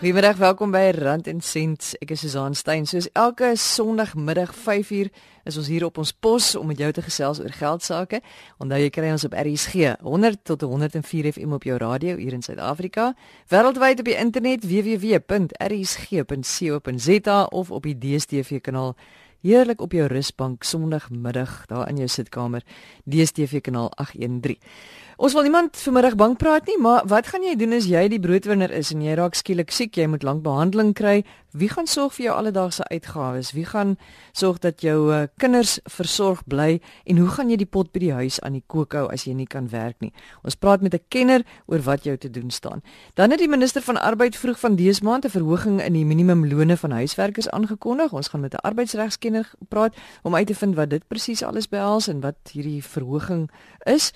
Goeiemiddag, welkom by Rand en Sent. Ek is Susan Stein. Soos elke Sondagmiddag 5uur is ons hier op ons pos om met jou te gesels oor geld sake. Onthou jy kry ons op RSG 100 tot 104 FM op jou radio hier in Suid-Afrika, wêreldwyd op die internet www.rsg.co.za of op die DStv kanaal heerlik op jou rusbank Sondagmiddag daar in jou sitkamer DStv kanaal 813. Ons wil niemand vanmiddag bang praat nie, maar wat gaan jy doen as jy die broodwinner is en jy raak skielik siek, jy moet lank behandeling kry? Wie gaan sorg vir jou alledaagse uitgawes? Wie gaan sorg dat jou uh, kinders versorg bly en hoe gaan jy die pot by die huis aan die kook hou as jy nie kan werk nie? Ons praat met 'n kenner oor wat jou te doen staan. Dan het die minister van arbeid vroeg van dese maand 'n verhoging in die minimumlone van huiswerkers aangekondig. Ons gaan met 'n arbeidsregskenner praat om uit te vind wat dit presies alles behels en wat hierdie verhoging is.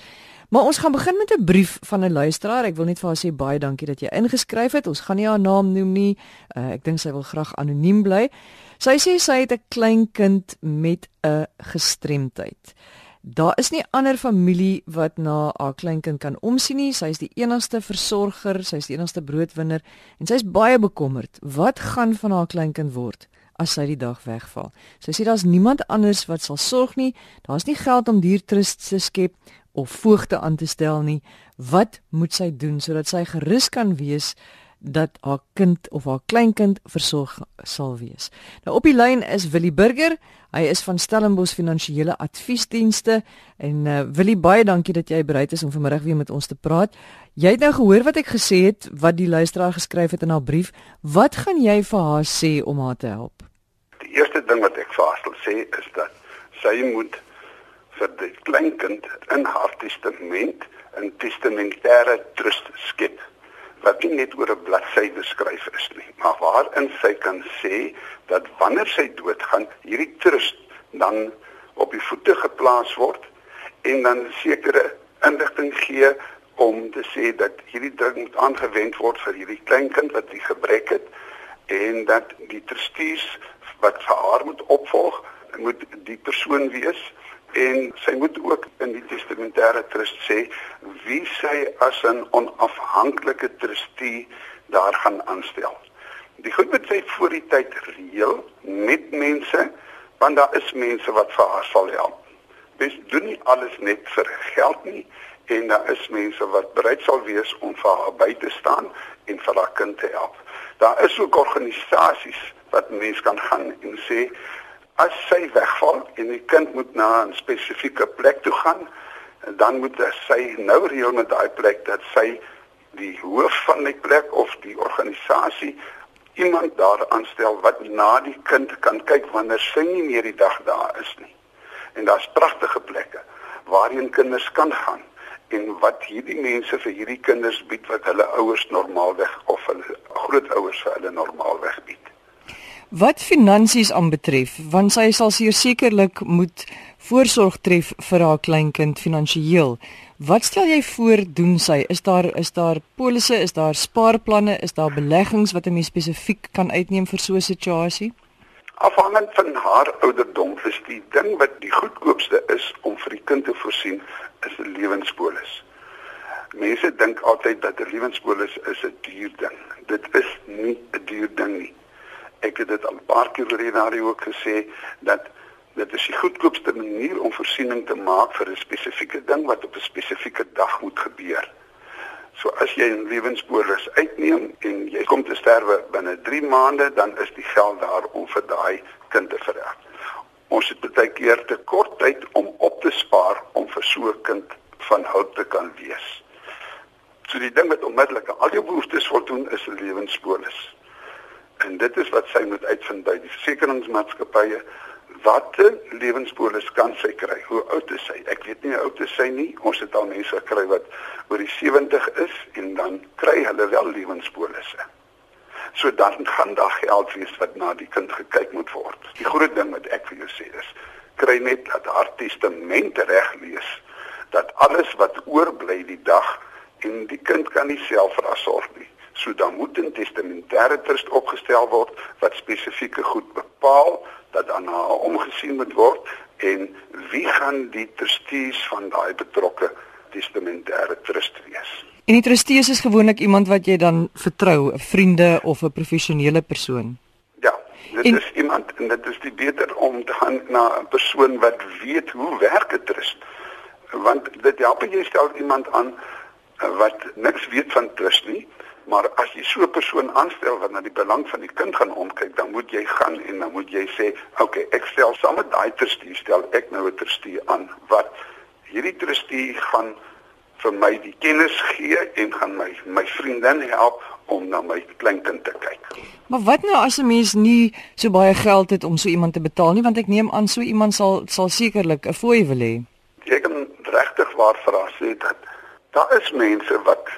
Maar ons gaan begin met 'n brief van 'n luisteraar. Ek wil net vir haar sê baie dankie dat jy ingeskryf het. Ons gaan nie haar naam noem nie. Uh, ek dink sy wil graag anoniem bly. Sy sê sy het 'n klein kind met 'n gestremdheid. Daar is nie ander familie wat na haar kleinkind kan omsien nie. Sy is die enigste versorger, sy is die enigste broodwinner en sy is baie bekommerd. Wat gaan van haar kleinkind word? as sy die dag wegval. Sy sê daar's niemand anders wat sal sorg nie. Daar's nie geld om diertrust te skep of voogte aan te stel nie. Wat moet sy doen sodat sy gerus kan wees dat haar kind of haar kleinkind versorg sal wees? Nou op die lyn is Willie Burger. Hy is van Stellenbosch Finansiële Adviesdienste en uh, Willie baie dankie dat jy bereid is om vanmiddag weer met ons te praat. Jy het nou gehoor wat ek gesê het wat die luisteraar geskryf het in haar brief. Wat gaan jy vir haar sê om haar te help? Die eerste ding wat ek vir haar sal sê is dat sy moet vir die kleinkind in haar testament 'n testamentêre trust skep wat nie net oor 'n bladsy beskryf is nie, maar waarin sy kan sê dat wanneer sy doodgaan, hierdie trust dan op die voete geplaas word en dan sekere inligting gee om te sê dat hierdie ding moet aangewend word vir hierdie kleinkind wat die gebrek het en dat die trustees wat vir haar moet opvolg moet die persoon wees en sy moet ook in die testamentêre trust sê wie sy as 'n onafhanklike trustee daar gaan aanstel. Die goed moet sy voor die tyd reël met mense want daar is mense wat vir haar sal help. Dis doen nie alles net vir geld nie en daar is mense wat bereid sal wees om vir haar by te staan en vir haar kind te help. Daar is ook organisasies wat mense kan gaan en sê as sy wegval en die kind moet na 'n spesifieke plek toe gaan, dan moet sy nou reël met daai plek dat sy die hoof van die plek of die organisasie iemand daar aanstel wat na die kind kan kyk wanneer sy nie meer die dag daar is nie. En daar's pragtige plekke waarheen kinders kan gaan en wat hierdie mense vir hierdie kinders bied wat hulle ouers normaalweg of hulle grootouers vir hulle normaalweg bied. Wat finansies aanbetref, want sy sal sekerlik moet voorsorg tref vir haar kleinkind finansiëel. Wat stel jy voor doen sy? Is daar is daar polisse, is daar spaarplanne, is daar beleggings wat 'n mens spesifiek kan uitneem vir so 'n situasie? Afhangend van haar ouderdom, is die ding wat die goedkoopste is om vir die kind te voorsien, is 'n lewenspolis. Mense dink altyd dat 'n lewenspolis is 'n duur ding. Dit is nie 'n duur ding nie ek het dit al 'n paar keer hierdie ook gesê dat dit is die goedkoopste manier om voorsiening te maak vir 'n spesifieke ding wat op 'n spesifieke dag moet gebeur. So as jy 'n lewenspolis uitneem en jy kom te sterwe binne 3 maande, dan is die geld daar om vir daai kind te verwerk. Ons het baie keer te kort tyd om op te spaar om vir so 'n kind van hulp te kan wees. So die ding wat onmiddellik al jou behoeftes voldoen is 'n lewenspolis. En dit is wat sy moet uitvind by die versekeringsmaatskappye watter lewenspolis kan sy kry? Hoe oud is sy? Ek weet nie hoe oud is sy nie. Ons het al mense gekry wat oor die 70 is en dan kry hulle wel lewenspolisse. So dan gaan daar geld wees wat na die kind gekyk moet word. Die groot ding wat ek vir jou sê is kry net dat haar testament reg lees dat alles wat oorbly die dag en die kind kan nie self versorg nie. So dan moet 'n testamentêre trust opgestel word wat spesifieke goed bepaal dat aan haar omgesien moet word en wie gaan die trustees van daai betrokke testamentêre trust wees. En die trustees is gewoonlik iemand wat jy dan vertrou, 'n vriende of 'n professionele persoon. Ja, dit en, is iemand en dit is die beter om te gaan na 'n persoon wat weet hoe werk 'n trust. Want dit help jy stel iemand aan eh, wat niks weet van trust nie Maar as jy so 'n persoon aanstel wat na die belang van die kind gaan omkyk, dan moet jy gaan en dan moet jy sê, "Oké, okay, ek stel saam met daai trustee, stel ek nou 'n trustee aan wat hierdie trustee gaan vir my die kennis gee en gaan my my vriendin help om na my kleinkind te kyk." Maar wat nou as 'n mens nie so baie geld het om so iemand te betaal nie, want ek neem aan so iemand sal sal sekerlik 'n fooi wil hê. Ek kan regtig waar vra sê dat daar is mense wat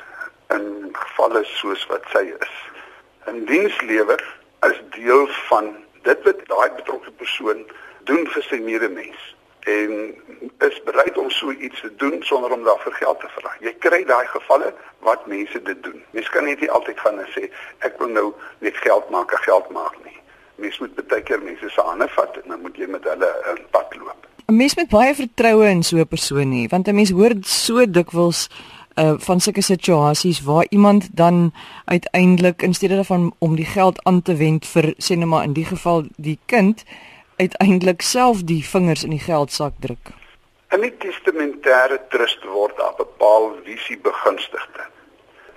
in gevalle soos wat sy is. 'n Dienslewer is deel van dit wat daai betrokke persoon doen vir sy medemens en is bereid om so iets te doen sonder om daarvoor geld te vra. Jy kry daai gevalle wat mense dit doen. Mens kan net nie altyd gaan en sê ek wil nou net geld maak, ek geld maak nie. Mens moet baie keer mense se hande vat en dan moet jy met hulle 'n pad loop. 'n Mens moet baie vertroue in so 'n persoon hê want 'n mens hoor so dikwels uh van sulke situasies waar iemand dan uiteindelik in steede daarvan om die geld aan te wend vir sê net maar in die geval die kind uiteindelik self die vingers in die geldsak druk. In die testamentêre trust word daar bepaal wie se begunstigde.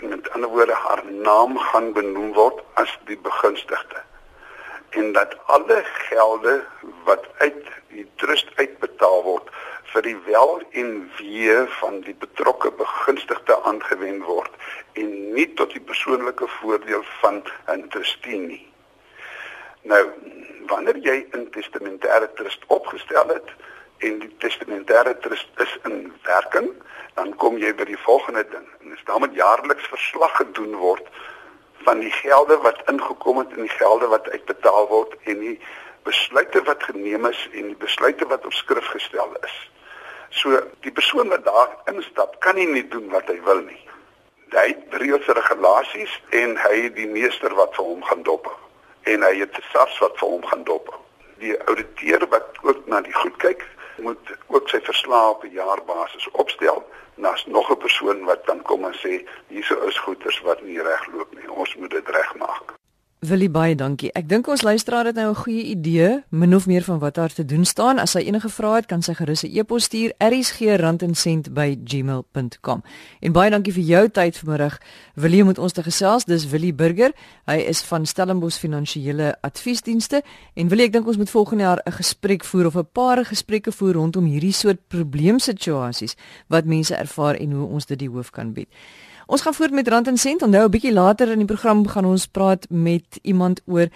Met ander woorde haar naam gaan benoem word as die begunstigde. En dat alle gelde wat uit die trust uitbetaal word vir die wel en wee van die betrokke begunstigde aangewend word en nie tot die persoonlike voordeel van 'n trustee nie. Nou, wanneer jy 'n testamentêre trust opgestel het en die testamentêre trust is in werking, dan kom jy by die volgende ding. En dis dan moet jaarliks verslag gedoen word van die gelde wat ingekom het en die gelde wat uitbetaal word en die besluite wat geneem is en die besluite wat op skrif gestel is. So die persoon wat daar instap, kan nie net doen wat hy wil nie. Hy het reëls en regulasies en hy het die meester wat vir hom gaan dop. En hy het SARS wat vir hom gaan dop. Die ouditeur wat ook na die goed kyk, moet ook sy verslae op 'n jaarbasis opstel. Nas nog 'n persoon wat dan kom en sê hierso is goeders wat nie reg loop nie. Ons moet dit regmaak. Willie baie dankie. Ek dink ons luisteraar het nou 'n goeie idee, min of meer van wat daar te doen staan. As hy enige vrae het, kan sy gerus 'n e-pos stuur erisg@randencent@gmail.com. En baie dankie vir jou tyd vanmiddag. Willie moet ons te gesels. Dis Willie Burger. Hy is van Stellenbosch Finansiële Adviesdienste en Willie, ek dink ons moet volgende jaar 'n gesprek voer of 'n paar gesprekke voer rondom hierdie soort probleemsituasies wat mense ervaar en hoe ons dit die hoof kan bied. Ons gaan voort met Rand en Sent. Onthou 'n bietjie later in die program gaan ons praat met iemand oor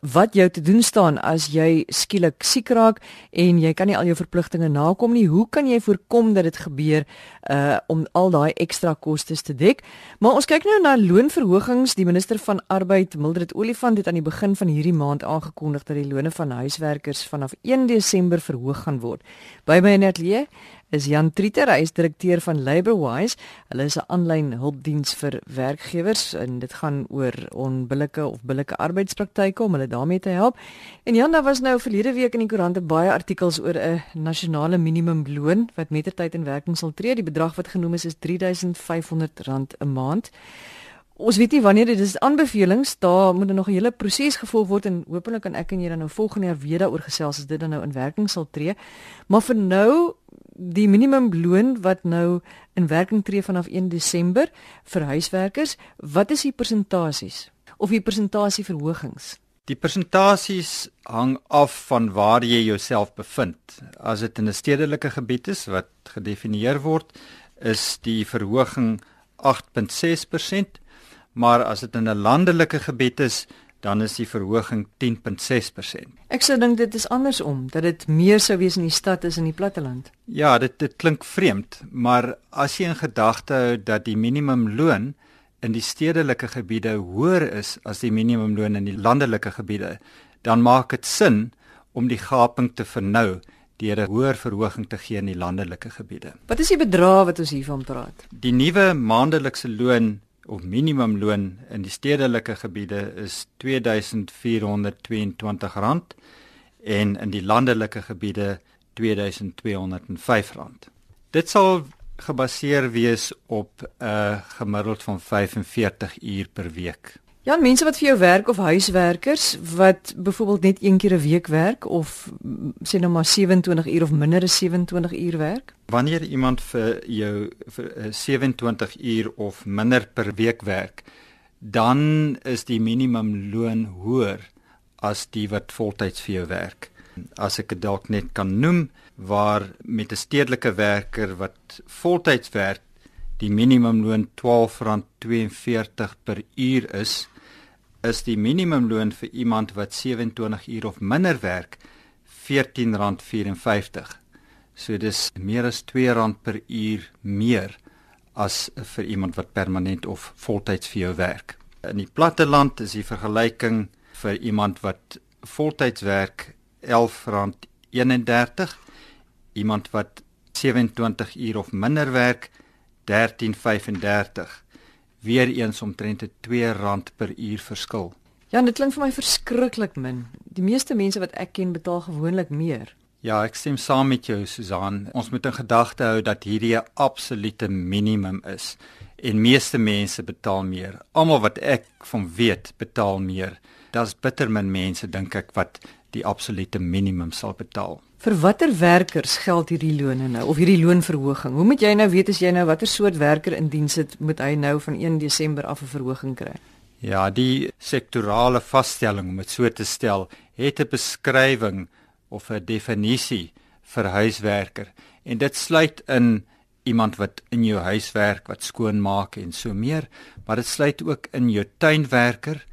wat jou te doen staan as jy skielik siek raak en jy kan nie al jou verpligtinge nakom nie. Hoe kan jy voorkom dat dit gebeur uh om al daai ekstra kostes te dek? Maar ons kyk nou na loonverhogings. Die minister van Arbeid, Mildred Olifant, het aan die begin van hierdie maand aangekondig dat die lone van huiswerkers vanaf 1 Desember verhoog gaan word. By my in Atelier is Jan Trieter, hy is direkteur van Labourwise. Hulle is 'n aanlyn hulpdiens vir werkgewers en dit gaan oor onbillike of billike arbeidspraktyke om hulle daarmee te help. En Jan, daar was nou verlede week in die koerante baie artikels oor 'n nasionale minimumloon wat mettertyd in werking sal tree. Die bedrag wat genoem is is R3500 'n maand. Ons weet nie wanneer dit is aanbevelings, daar moet nog 'n hele proses gevolg word en hopelik kan ek en jy dan nou volgende jaar weer daaroor gesels as dit dan nou in werking sal tree. Maar vir nou die minimumloon wat nou in werking tree vanaf 1 Desember vir huiswerkers, wat is die persentasies of die persentasieverhogings? Die persentasies hang af van waar jy jouself bevind. As dit in 'n stedelike gebied is wat gedefinieer word, is die verhoging 8.6% maar as dit in 'n landelike gebied is, dan is die verhoging 10.6%. Ek sou dink dit is andersom, dat dit meer sou wees in die stad as in die platteland. Ja, dit dit klink vreemd, maar as jy in gedagte hou dat die minimumloon in die stedelike gebiede hoër is as die minimumloon in die landelike gebiede, dan maak dit sin om die gaping te vernou deur 'n hoër verhoging te gee in die landelike gebiede. Wat is die bedrag wat ons hiervan praat? Die nuwe maandelikse loon of minimumloon in die stedelike gebiede is R2422 en in die landelike gebiede R2205. Dit sal gebaseer wees op 'n uh, gemiddeld van 45 uur per week. Ja, mense wat vir jou werk of huiswerkers wat byvoorbeeld net een keer 'n week werk of sê nou maar 27 uur of minder as 27 uur werk? Wanneer iemand vir jou vir 27 uur of minder per week werk, dan is die minimumloon hoër as die wat voltyds vir jou werk. As ek dit dalk net kan noem, waar met 'n stedelike werker wat voltyds werk, die minimumloon R12.42 per uur is, is die minimumloon vir iemand wat 27 uur of minder werk R14.54. So dis meer as R2 per uur meer as vir iemand wat permanent of voltyds vir jou werk. In die platteland is die vergelyking vir iemand wat voltyds werk R11.31, iemand wat 27 uur of minder werk R13.35 weer eens omtrent R2 per uur verskil. Ja, dit klink vir my verskriklik min. Die meeste mense wat ek ken betaal gewoonlik meer. Ja, ek stem saam met jou Susan. Ons moet in gedagte hou dat hierdie 'n absolute minimum is en meeste mense betaal meer. Almal wat ek van weet, betaal meer. Daar's bitter min mense dink ek wat die absolute minimum sal betaal. Vir watter werkers geld hierdie loone nou of hierdie loonverhoging? Hoe moet jy nou weet as jy nou watter soort werker in diens sit, moet hy nou van 1 Desember af 'n verhoging kry? Ja, die sektorale vaststelling om dit so te stel, het 'n beskrywing of 'n definisie vir huiswerker en dit sluit in iemand wat in jou huis werk, wat skoonmaak en so meer, maar dit sluit ook in jou tuinwerker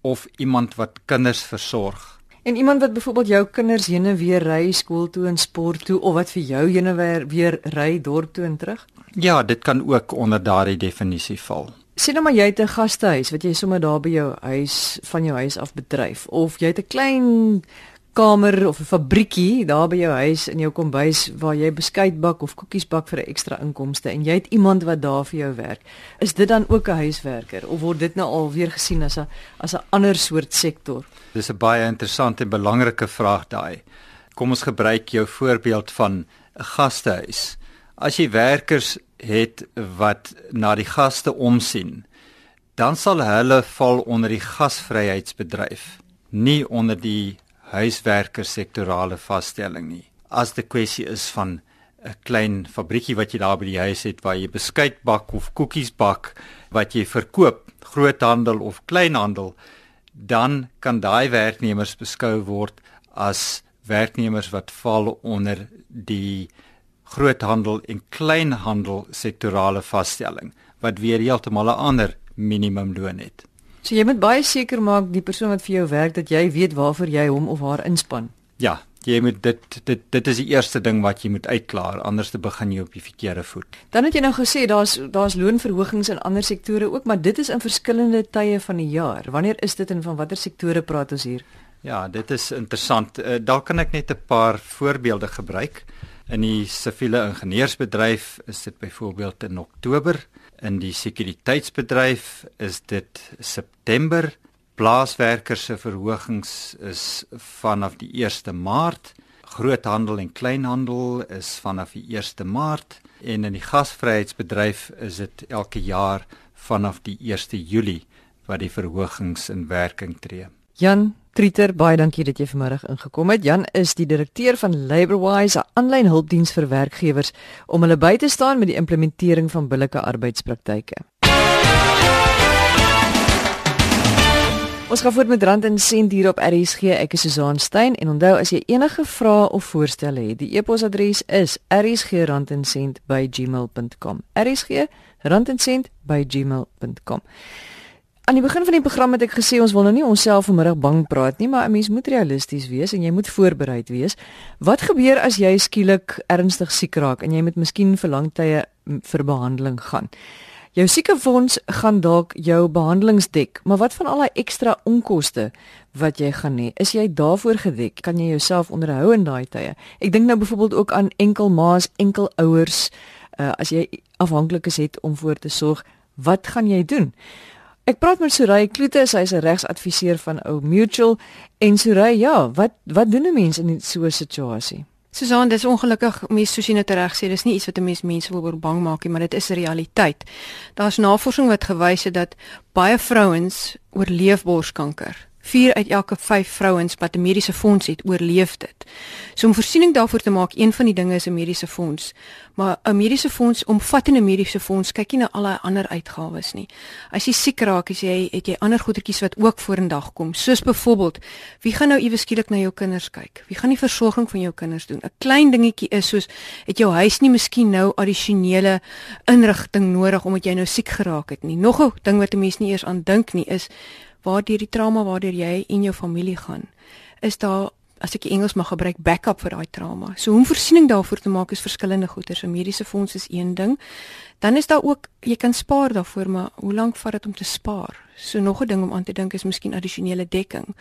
of iemand wat kinders versorg. En iemand wat byvoorbeeld jou kinders heen en weer ry skool toe en sport toe of wat vir jou heen en weer, weer ry dorp toe en terug? Ja, dit kan ook onder daardie definisie val. Sien nou maar jy het 'n gastehuis wat jy sommer daar by jou huis van jou huis af bedryf of jy het 'n klein kamer of 'n fabriekie daar by jou huis in jou kombuis waar jy beskuit bak of koekies bak vir 'n ekstra inkomste en jy het iemand wat daar vir jou werk. Is dit dan ook 'n huiswerker of word dit nou al weer gesien as 'n as 'n ander soort sektor? Dis 'n baie interessante en belangrike vraag daai. Kom ons gebruik jou voorbeeld van 'n gastehuis. As jy werkers het wat na die gaste omsien, dan sal hulle val onder die gasvryheidsbedryf, nie onder die huiswerkersektorale vaststelling nie. As die kwessie is van 'n klein fabriekie wat jy daar by die huis het waar jy beskuit bak of koekies bak wat jy verkoop, groothandel of kleinhandel, dan kan daai werknemers beskou word as werknemers wat val onder die groothandel en kleinhandel sektorale vaststelling wat weer heeltemal 'n ander minimumloon het. So jy moet baie seker maak die persoon wat vir jou werk dat jy weet waarvoor jy hom of haar inspann. Ja, jy moet dit dit dit is die eerste ding wat jy moet uitklaar anders te begin jy op die verkeerde voet. Dan het jy nou gesê daar's daar's loonverhogings in ander sektore ook, maar dit is in verskillende tye van die jaar. Wanneer is dit en van watter sektore praat ons hier? Ja, dit is interessant. Uh, daar kan ek net 'n paar voorbeelde gebruik. In die siviele ingenieursbedryf is dit byvoorbeeld in Oktober, in die sekuriteitsbedryf is dit September Plaaswerkers se verhogings is vanaf die 1ste Maart. Groothandel en kleinhandel is vanaf die 1ste Maart en in die gasvryheidsbedryf is dit elke jaar vanaf die 1ste Julie wat die verhogings in werking tree. Jan Trieter, baie dankie dat jy vanmiddag ingekom het. Jan is die direkteur van Laborwise, 'n aanlyn hulpdiens vir werkgewers om hulle by te staan met die implementering van billike arbeidspraktyke. Ons gaan voort met Rand en Sent hier op RSG. Ek is Susan Stein en onthou as jy enige vrae of voorstelle het, die e-posadres is rsgrandencent@gmail.com. rsgrandencent@gmail.com. Aan die begin van die program het ek gesê ons wil nou nie onsself vanmiddag bang praat nie, maar 'n mens moet realisties wees en jy moet voorbereid wees. Wat gebeur as jy skielik ernstig siek raak en jy moet miskien vir lang tye vir behandeling gaan? Jou siekefonds gaan dalk jou behandelingsdek, maar wat van al daai ekstra onkoste wat jy gaan hê? Is jy daarvoor gedek? Kan jy jouself onderhou in daai tye? Ek dink nou byvoorbeeld ook aan enkel ma's, enkel ouers, uh, as jy afhanklikes het om voor te sorg, wat gaan jy doen? Ek praat met Suray Kloete, sy is 'n regsadviseur van Ou Mutual en Suray, ja, wat wat doen 'n mens in so 'n situasie? Susan, dis ongelukkig mense soos jy net reg sê, dis nie iets wat 'n mens mense wil oor bang maak nie, maar dit is 'n realiteit. Daar's navorsing wat gewys het dat baie vrouens oorleef borskanker. 4 uit elke 5 vrouens wat 'n mediese fonds het, oorleef dit. So om voorsiening daarvoor te maak, een van die dinge is 'n mediese fonds. Maar 'n mediese fonds, omvattende mediese fonds, kyk nie na al die ander uitgawes nie. As jy siek raak, as jy het jy ander goedertjies wat ook vorendag kom, soos byvoorbeeld, wie gaan nou iewes skielik na jou kinders kyk? Wie gaan die versorging van jou kinders doen? 'n Klein dingetjie is soos het jou huis nie miskien nou addisionele inrigting nodig omdat jy nou siek geraak het nie. Nog 'n ding wat 'n mens nie eers aan dink nie is waardeur die trauma waardeur jy en jou familie gaan, is daar as ek Engels mag gebruik backup vir daai trauma. So hoe om voorsiening daarvoor te maak is verskillende goeder. So mediese fonds is een ding. Dan is daar ook jy kan spaar daarvoor, maar hoe lank vat dit om te spaar? So nog 'n ding om aan te dink is miskien addisionele dekking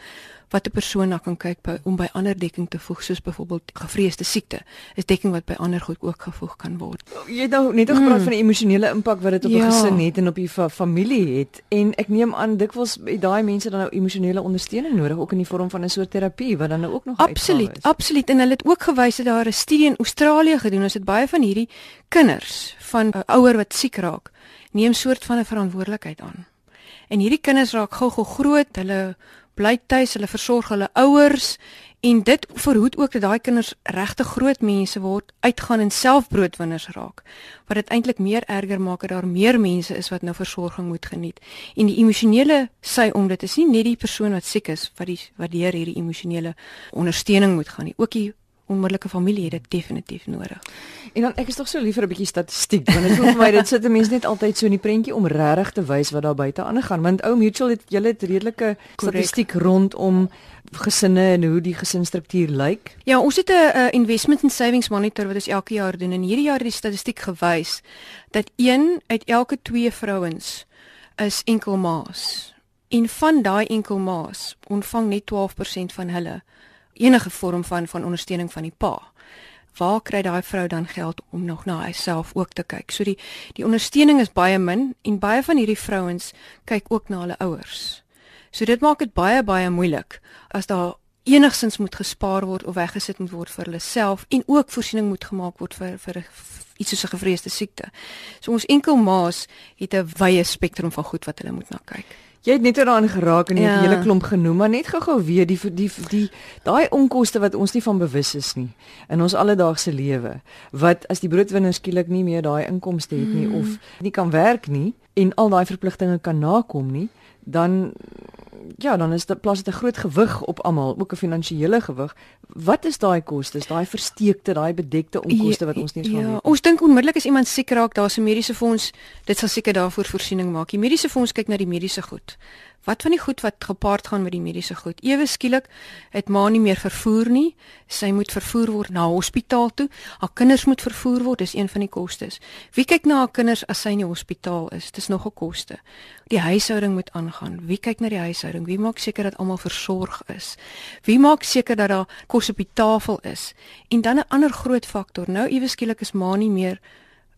wat 'n persoon na kan kyk by, om by ander dekking te voeg soos byvoorbeeld gevreesde siekte. Is dekking wat by ander goed ook gevoeg kan word. Jy het nou net gepraat mm. van die emosionele impak wat dit op 'n ja. gesin het en op die fa familie het en ek neem aan dikwels daai mense dan nou emosionele ondersteuning nodig ook in die vorm van 'n soort terapie wat dan nou ook nog Absoluut, absoluut en hulle het ook gewys dat daar 'n studie in Australië gedoen is dit baie van hierdie kinders van 'n ouer wat siek raak neem soort van 'n verantwoordelikheid aan. En hierdie kinders raak gou-gou groot, hulle bly tuis, hulle versorg hulle ouers en dit verhoed ook dat daai kinders regte groot mense word, uitgaan en selfbroodwinners raak. Wat dit eintlik meer erger maak dat daar meer mense is wat nou versorging moet geniet. En die emosionele sy om dit is nie net die persoon wat siek is wat die wat deur hierdie emosionele ondersteuning moet gaan nie, ook die onmiddellike familie het dit definitief nodig. En dan ek is tog so lief vir 'n bietjie statistiek want dit voel vir my dit sit 'n mens net altyd so in die prentjie om regtig te wys wat daar buite aangaan want ou Mutual het julle het redelike statistiek rondom gesinne en hoe die gesinsstruktuur lyk. Ja, ons het 'n investment and savings monitor wat ons elke jaar doen en hierdie jaar het die statistiek gewys dat 1 uit elke 2 vrouens is enkelmaas. En van daai enkelmaas ontvang net 12% van hulle enige vorm van van ondersteuning van die pa. Waar kry daai vrou dan geld om nog na haarself ook te kyk? So die die ondersteuning is baie min en baie van hierdie vrouens kyk ook na hulle ouers. So dit maak dit baie baie moeilik as daar enigsins moet gespaar word of weggesit moet word vir hulle self en ook voorsiening moet gemaak word vir vir iets soos 'n gevreesde siekte. So ons enkel maas het 'n wye spektrum van goed wat hulle moet na kyk. Jy het net daaraan geraak en 'n ja. hele klomp genoem, maar net gou-gou weer die die die daai onkoste wat ons nie van bewus is nie in ons alledaagse lewe. Wat as die broodwinner skielik nie meer daai inkomste het nie mm. of nie kan werk nie en al daai verpligtinge kan nakom nie, dan ja, dan is dit plaas dit 'n groot gewig op almal, ook 'n finansiële gewig. Wat is daai kostes, daai versteekte, daai bedekte onkoste wat ons nie eens ja, van weet? Ons dink onmiddellik as iemand siek raak, daar's 'n mediese fonds, dit sal seker daarvoor voorsiening maak. Die mediese fonds kyk na die mediese goed. Wat van die goed wat gepaard gaan met die mediese goed? Ewe skielik het ma nie meer vervoer nie. Sy moet vervoer word na hospitaal toe. Haar kinders moet vervoer word, dis een van die kostes. Wie kyk na haar kinders as sy in die hospitaal is? Dis nog 'n koste. Die huishouding moet aangaan. Wie kyk na die huishouding? Wie maak seker dat almal versorg is? Wie maak seker dat daar kos op die tafel is? En dan 'n ander groot faktor. Nou ewe skielik is ma nie meer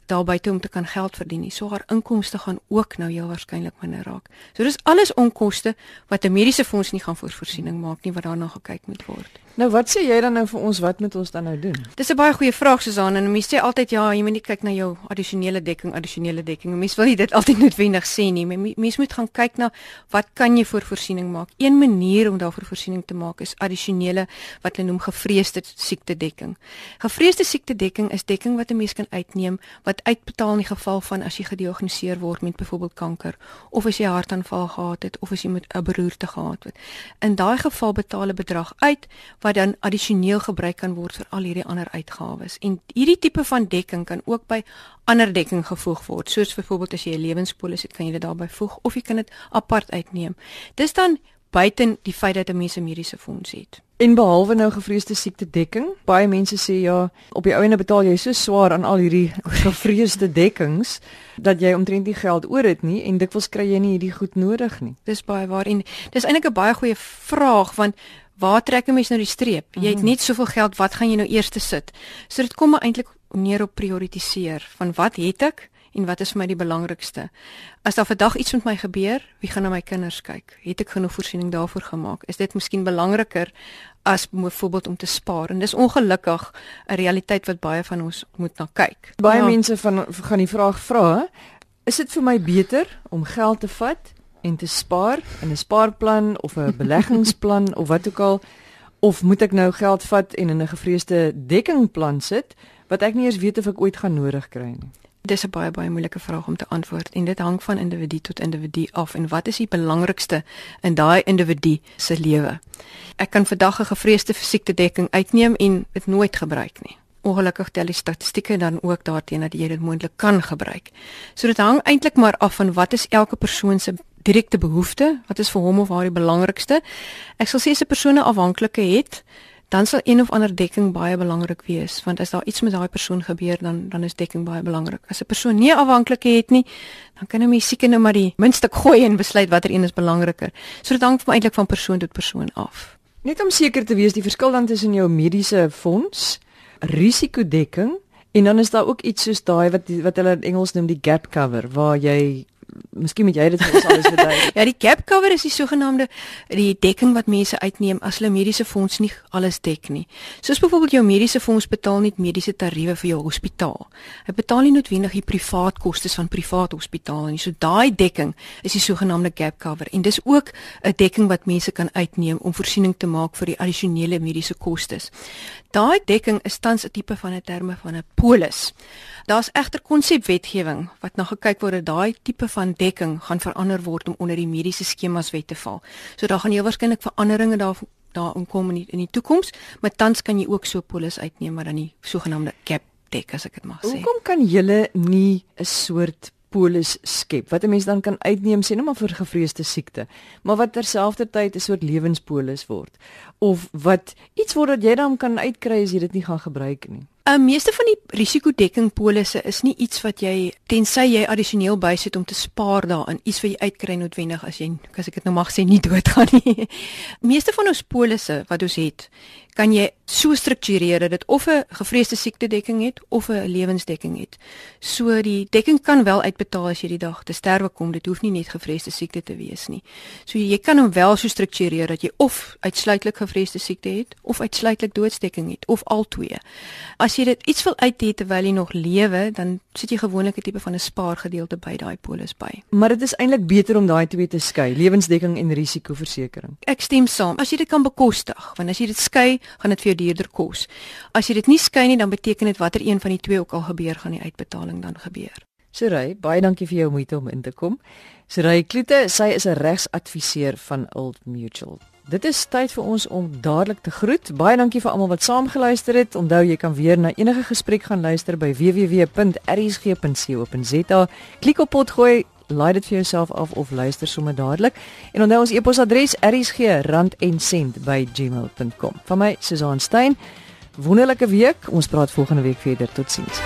daar buite om te kan geld verdien nie. So haar inkomste gaan ook nou heel waarskynlik minder raak. So dis alles onkoste wat 'n mediese fonds nie gaan voorsiening maak nie wat daarna gekyk moet word. Nou wat sê jy dan nou vir ons wat moet ons dan nou doen? Dis 'n baie goeie vraag Susan en mense sê altyd ja, jy moet nie kyk na jou addisionele dekking, addisionele dekking. Mense wil nie dit altyd noodwendig sê nie. Mense moet gaan kyk na wat kan jy vir voorsiening maak? Een manier om daarvoor voorsiening te maak is addisionele wat hulle noem gevreesde siekte dekking. Gevreesde siekte dekking is dekking wat 'n mens kan uitneem wat uitbetaal in die geval van as jy gediagnoseer word met byvoorbeeld kanker of as jy hartaanval gehad het of as jy met 'n beroerte gehad het. In daai geval betaal 'n bedrag uit wat dan addisioneel gebruik kan word vir al hierdie ander uitgawes. En hierdie tipe van dekking kan ook by ander dekking gevoeg word. Soos byvoorbeeld as jy 'n lewenspolis het, kan jy dit daarbey voeg of jy kan dit apart uitneem. Dis dan buiten die feit dat 'n mens 'n mediese fonds het. En behalwe nou gevreesde siekte dekking, baie mense sê ja, op die ouene betaal jy so swaar aan al hierdie gevreesde dekkings dat jy omtrent nie geld oor het nie en dikwels kry jy nie hierdie goed nodig nie. Dis baie waar en dis eintlik 'n baie goeie vraag want waar trek 'n mens nou die streep? Jy het mhm. net soveel geld, wat gaan jy nou eers sit? So dit kom eintlik neer op prioritiseer van wat het ek en wat is vir my die belangrikste? As daar vandag iets met my gebeur, wie gaan na my kinders kyk? Het ek genoeg voorsiening daarvoor gemaak? Is dit miskien belangriker as byvoorbeeld om te spaar? En dis ongelukkig 'n realiteit wat baie van ons moet na kyk. Baie ja. mense van gaan die vraag vra, is dit vir my beter om geld te vat en te spaar in 'n spaarplan of 'n beleggingsplan of wat ook al of moet ek nou geld vat en in 'n gevreesde dekkingplan sit wat ek nie eens weet of ek ooit gaan nodig kry nie. Dis 'n baie baie moeilike vraag om te antwoord en dit hang van individu tot individu af en wat is die belangrikste in daai individu se lewe. Ek kan vandag 'n gevreesde fisieke dekking uitneem en dit nooit gebruik nie. Ongelukkig tel die statistieke dan ook daarteen dat jy dit moontlik kan gebruik. So dit hang eintlik maar af van wat is elke persoon se direkte behoefte, wat is vir hom of haar die belangrikste. Ek sal sê as 'n persoon 'n afhanklike het, dan sal een of ander dekking baie belangrik wees want as daar iets met daai persoon gebeur dan dan is dekking baie belangrik. As 'n persoon nie afhanklik het nie, dan kan 'n mens seker nou maar die minste gooi en besluit watter een is belangriker. So dit hang eintlik van persoon tot persoon af. Net om seker te wees die verskil dan tussen jou mediese fonds, risikodekking en dan is daar ook iets soos daai wat wat hulle in Engels noem die gap cover waar jy Miskien moet jy dit vir ons alles verduidelik. ja, die gap cover is die sogenaamde die dekking wat mense uitneem as hulle mediese fonds nie alles dek nie. Soos byvoorbeeld jou mediese fonds betaal nie mediese tariewe vir jou hospitaal. Hy betaal nie noodwendig die privaat kostes van privaat hospitale nie. So daai dekking is die sogenaamde gap cover en dis ook 'n dekking wat mense kan uitneem om voorsiening te maak vir die addisionele mediese kostes. Daai dekking is tans 'n tipe van 'n terme van 'n polis. Daar's egter konsepwetgewing wat na gekyk word dat daai tipe van dekking gaan verander word om onder die mediese skemas wet te val. So daar gaan heel waarskynlik veranderinge daar daarin kom in die, in die toekoms, maar tans kan jy ook so polis uitneem maar dan die sogenaamde cap dek as ek dit mag sê. Hoekom kan julle nie 'n soort polis skep wat 'n mens dan kan uitneem sê net maar vir gevreesde siekte, maar wat terselfdertyd 'n soort lewenspolis word of wat iets word dat jy dan kan uitkry as jy dit nie gaan gebruik nie. Uh, meeste van die risikodekkingpolisse is nie iets wat jy tensy jy addisioneel bysit om te spaar daarin, iets wat jy uitkry noodwendig as jy as ek dit nou mag sê nie doodgaan nie. meeste van ons polisse wat ons het, kan jy so struktureer dat dit of 'n gevreesde siekte dekking het of 'n lewensdekking het. So die dekking kan wel uitbetaal as jy die dag te sterwe kom, dit hoef nie net gevreesde siekte te wees nie. So jy kan hom wel so struktureer dat jy of uitsluitlik gevreesde siekte het of uitsluitlik doodsdekking het of al twee. As jy dit iets wil uithê terwyl jy nog lewe, dan sit jy gewoonlik 'n tipe van 'n spaargedeelte by daai polis by. Maar dit is eintlik beter om daai twee te skei, lewensdekking en risikoversekering. Ek stem saam. As jy dit kan bekostig, want as jy dit skei, gaan dit vir jou duurder kos. As jy dit nie skei nie, dan beteken dit watter een van die twee ook al gebeur, gaan die uitbetaling dan gebeur. Suray, baie dankie vir jou moeite om in te kom. Suray Kloete, sy is 'n regsadviseur van Old Mutual. Dit is tyd vir ons om dadelik te groet. Baie dankie vir almal wat saamgeluister het. Onthou jy kan weer na enige gesprek gaan luister by www.rsg.co.za. Klik op potgooi laai dit vir jouself af of luister sommer dadelik. En onthou ons e-posadres rsg@randencent@gmail.com. Van my Susan Stein. Wonderlike week. Ons praat volgende week verder. Totsiens.